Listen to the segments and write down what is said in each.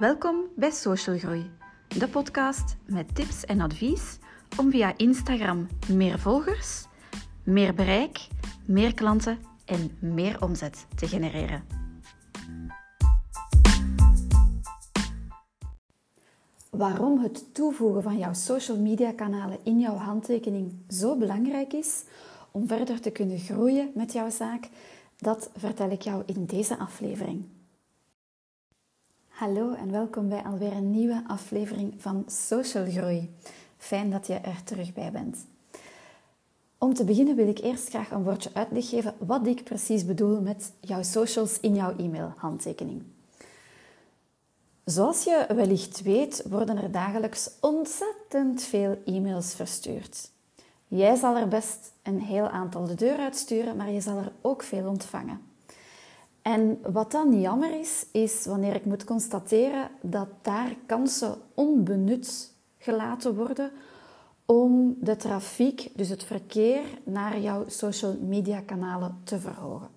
Welkom bij Social Groei, de podcast met tips en advies om via Instagram meer volgers, meer bereik, meer klanten en meer omzet te genereren. Waarom het toevoegen van jouw social media kanalen in jouw handtekening zo belangrijk is om verder te kunnen groeien met jouw zaak, dat vertel ik jou in deze aflevering. Hallo en welkom bij alweer een nieuwe aflevering van Social Groei. Fijn dat je er terug bij bent. Om te beginnen wil ik eerst graag een woordje uitleg geven wat ik precies bedoel met jouw socials in jouw e-mail-handtekening. Zoals je wellicht weet, worden er dagelijks ontzettend veel e-mails verstuurd. Jij zal er best een heel aantal de deur uitsturen, maar je zal er ook veel ontvangen. En wat dan jammer is, is wanneer ik moet constateren dat daar kansen onbenut gelaten worden om de trafiek, dus het verkeer, naar jouw social media kanalen te verhogen.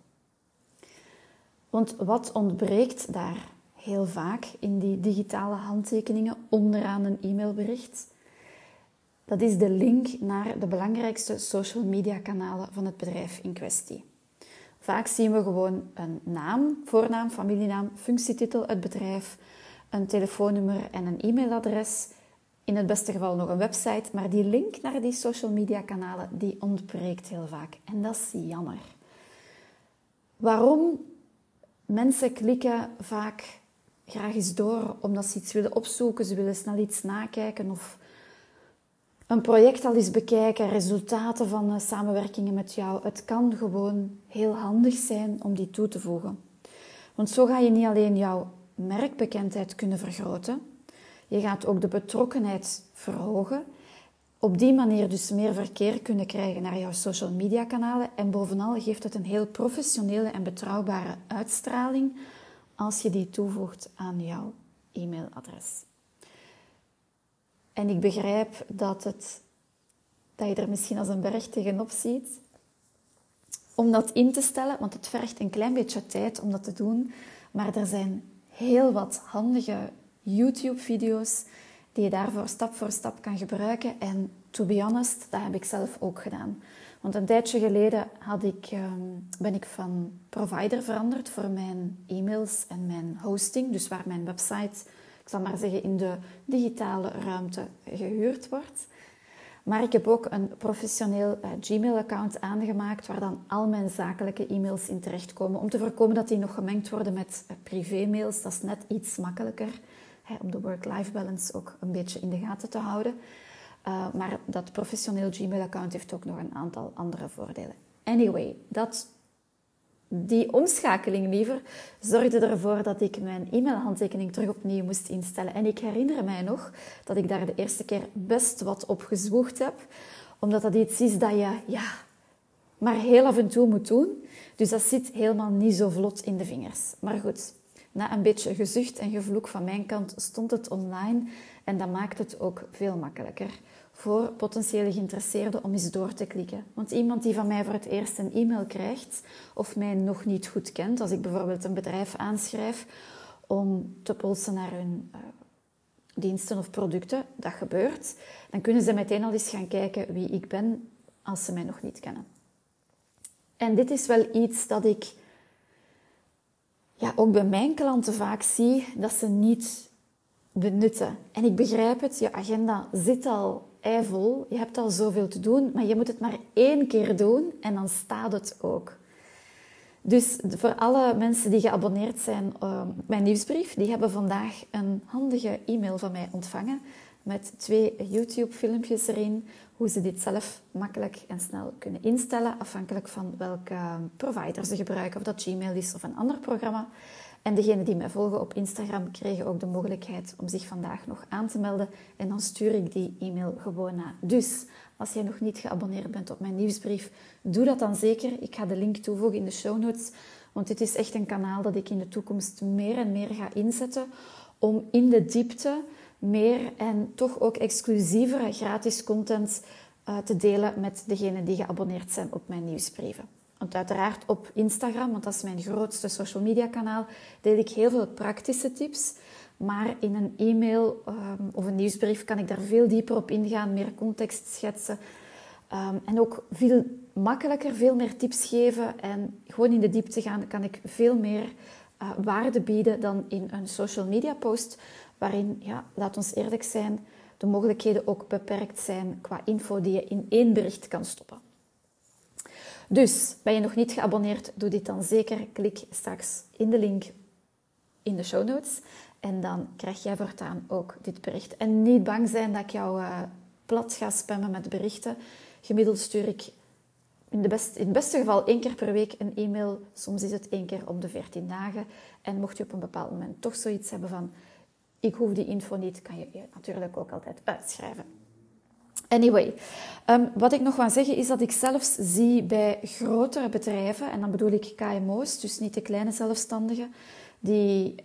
Want wat ontbreekt daar heel vaak in die digitale handtekeningen onderaan een e-mailbericht? Dat is de link naar de belangrijkste social media kanalen van het bedrijf in kwestie. Vaak zien we gewoon een naam, voornaam, familienaam, functietitel, het bedrijf, een telefoonnummer en een e-mailadres. In het beste geval nog een website, maar die link naar die social media kanalen die ontbreekt heel vaak. En dat is jammer. Waarom? Mensen klikken vaak graag eens door omdat ze iets willen opzoeken, ze willen snel iets nakijken of een project al eens bekijken, resultaten van uh, samenwerkingen met jou. Het kan gewoon heel handig zijn om die toe te voegen. Want zo ga je niet alleen jouw merkbekendheid kunnen vergroten, je gaat ook de betrokkenheid verhogen. Op die manier dus meer verkeer kunnen krijgen naar jouw social media kanalen. En bovenal geeft het een heel professionele en betrouwbare uitstraling als je die toevoegt aan jouw e-mailadres. En ik begrijp dat, het, dat je er misschien als een berg tegenop ziet om dat in te stellen, want het vergt een klein beetje tijd om dat te doen. Maar er zijn heel wat handige YouTube-video's die je daarvoor stap voor stap kan gebruiken. En to be honest, dat heb ik zelf ook gedaan. Want een tijdje geleden had ik, ehm, ben ik van provider veranderd voor mijn e-mails en mijn hosting. Dus waar mijn website ik zal maar zeggen, in de digitale ruimte gehuurd wordt. Maar ik heb ook een professioneel uh, Gmail-account aangemaakt waar dan al mijn zakelijke e-mails in terechtkomen. Om te voorkomen dat die nog gemengd worden met uh, privé-mails. Dat is net iets makkelijker hè, om de work-life balance ook een beetje in de gaten te houden. Uh, maar dat professioneel Gmail-account heeft ook nog een aantal andere voordelen. Anyway, dat die omschakeling liever zorgde ervoor dat ik mijn e-mailhandtekening terug opnieuw moest instellen. En ik herinner mij nog dat ik daar de eerste keer best wat op gezwoegd heb, omdat dat iets is dat je ja, maar heel af en toe moet doen. Dus dat zit helemaal niet zo vlot in de vingers. Maar goed, na een beetje gezucht en gevloek van mijn kant stond het online en dat maakt het ook veel makkelijker voor potentiële geïnteresseerden om eens door te klikken. Want iemand die van mij voor het eerst een e-mail krijgt of mij nog niet goed kent, als ik bijvoorbeeld een bedrijf aanschrijf om te polsen naar hun uh, diensten of producten, dat gebeurt, dan kunnen ze meteen al eens gaan kijken wie ik ben als ze mij nog niet kennen. En dit is wel iets dat ik ja, ook bij mijn klanten vaak zie dat ze niet benutten. En ik begrijp het, je agenda zit al eivol. Je hebt al zoveel te doen, maar je moet het maar één keer doen en dan staat het ook. Dus voor alle mensen die geabonneerd zijn op mijn nieuwsbrief, die hebben vandaag een handige e-mail van mij ontvangen met twee YouTube-filmpjes erin, hoe ze dit zelf makkelijk en snel kunnen instellen, afhankelijk van welke provider ze gebruiken, of dat Gmail is of een ander programma. En degenen die mij volgen op Instagram kregen ook de mogelijkheid om zich vandaag nog aan te melden. En dan stuur ik die e-mail gewoon na. Dus als jij nog niet geabonneerd bent op mijn nieuwsbrief, doe dat dan zeker. Ik ga de link toevoegen in de show notes. Want dit is echt een kanaal dat ik in de toekomst meer en meer ga inzetten om in de diepte meer en toch ook exclusievere gratis content uh, te delen met degenen die geabonneerd zijn op mijn nieuwsbrieven. Want uiteraard op Instagram, want dat is mijn grootste social media kanaal, deel ik heel veel praktische tips. Maar in een e-mail ehm, of een nieuwsbrief kan ik daar veel dieper op ingaan, meer context schetsen. Ehm, en ook veel makkelijker, veel meer tips geven. En gewoon in de diepte gaan kan ik veel meer uh, waarde bieden dan in een social media post. Waarin, ja, laat ons eerlijk zijn, de mogelijkheden ook beperkt zijn qua info die je in één bericht kan stoppen. Dus ben je nog niet geabonneerd, doe dit dan zeker. Klik straks in de link in de show notes en dan krijg jij voortaan ook dit bericht. En niet bang zijn dat ik jou uh, plat ga spammen met berichten. Gemiddeld stuur ik in, de in het beste geval één keer per week een e-mail. Soms is het één keer om de 14 dagen. En mocht je op een bepaald moment toch zoiets hebben van... Ik hoef die info niet, kan je je natuurlijk ook altijd uitschrijven. Anyway, um, wat ik nog wil zeggen is dat ik zelfs zie bij grotere bedrijven, en dan bedoel ik KMO's, dus niet de kleine zelfstandigen, die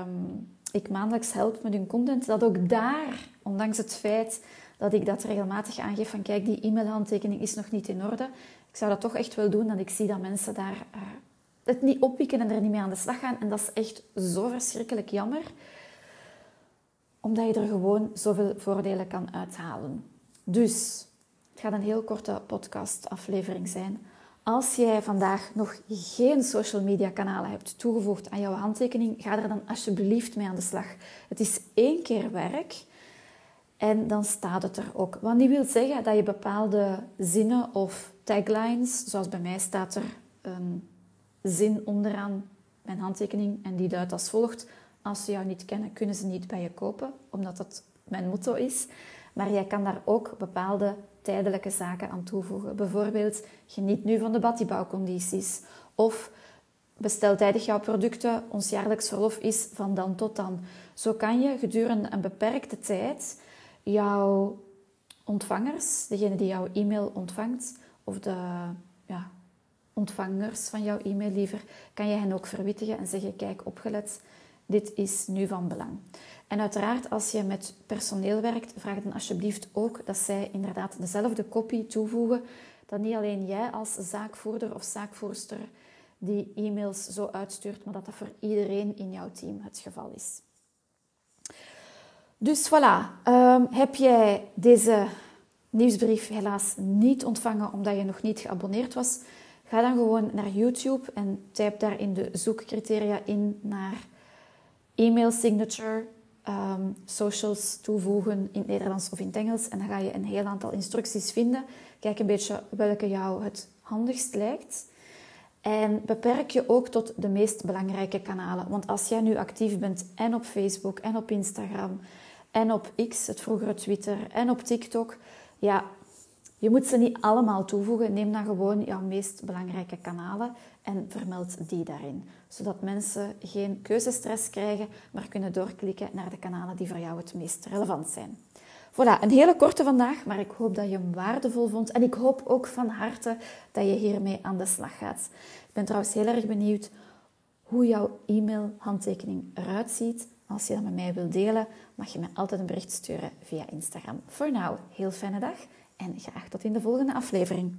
um, ik maandelijks help met hun content, dat ook daar, ondanks het feit dat ik dat regelmatig aangeef van kijk, die e-mailhandtekening is nog niet in orde, ik zou dat toch echt wel doen, dat ik zie dat mensen daar uh, het niet oppikken en er niet mee aan de slag gaan. En dat is echt zo verschrikkelijk jammer, omdat je er gewoon zoveel voordelen kan uithalen. Dus, het gaat een heel korte podcast-aflevering zijn. Als jij vandaag nog geen social media kanalen hebt toegevoegd aan jouw handtekening, ga er dan alsjeblieft mee aan de slag. Het is één keer werk en dan staat het er ook. Want die wil zeggen dat je bepaalde zinnen of taglines, zoals bij mij staat er een zin onderaan mijn handtekening en die luidt als volgt. Als ze jou niet kennen, kunnen ze niet bij je kopen, omdat dat mijn motto is. Maar jij kan daar ook bepaalde tijdelijke zaken aan toevoegen. Bijvoorbeeld, geniet nu van de baddiebouwcondities. Of bestel tijdig jouw producten. Ons jaarlijks verlof is van dan tot dan. Zo kan je gedurende een beperkte tijd jouw ontvangers, degene die jouw e-mail ontvangt, of de ja, ontvangers van jouw e-mail liever, kan je hen ook verwittigen en zeggen: Kijk, opgelet, dit is nu van belang. En uiteraard, als je met personeel werkt, vraag dan alsjeblieft ook dat zij inderdaad dezelfde kopie toevoegen. Dat niet alleen jij als zaakvoerder of zaakvoerster die e-mails zo uitstuurt, maar dat dat voor iedereen in jouw team het geval is. Dus voilà, um, heb jij deze nieuwsbrief helaas niet ontvangen omdat je nog niet geabonneerd was? Ga dan gewoon naar YouTube en typ daar in de zoekcriteria in naar e-mail signature Ehm, socials toevoegen in het Nederlands of in het Engels. En dan ga je een heel aantal instructies vinden. Kijk een beetje welke jou het handigst lijkt. En beperk je ook tot de meest belangrijke kanalen. Want als jij nu actief bent en op Facebook en op Instagram en op X, het vroegere Twitter, en op TikTok, ja, je moet ze niet allemaal toevoegen. Neem dan gewoon jouw meest belangrijke kanalen en vermeld die daarin. Zodat mensen geen keuzestress krijgen, maar kunnen doorklikken naar de kanalen die voor jou het meest relevant zijn. Voilà, een hele korte vandaag, maar ik hoop dat je hem waardevol vond. En ik hoop ook van harte dat je hiermee aan de slag gaat. Ik ben trouwens heel erg benieuwd hoe jouw e-mail-handtekening eruit ziet. Als je dat met mij wilt delen, mag je mij altijd een bericht sturen via Instagram. Voor nu, heel fijne dag en graag tot in de volgende aflevering.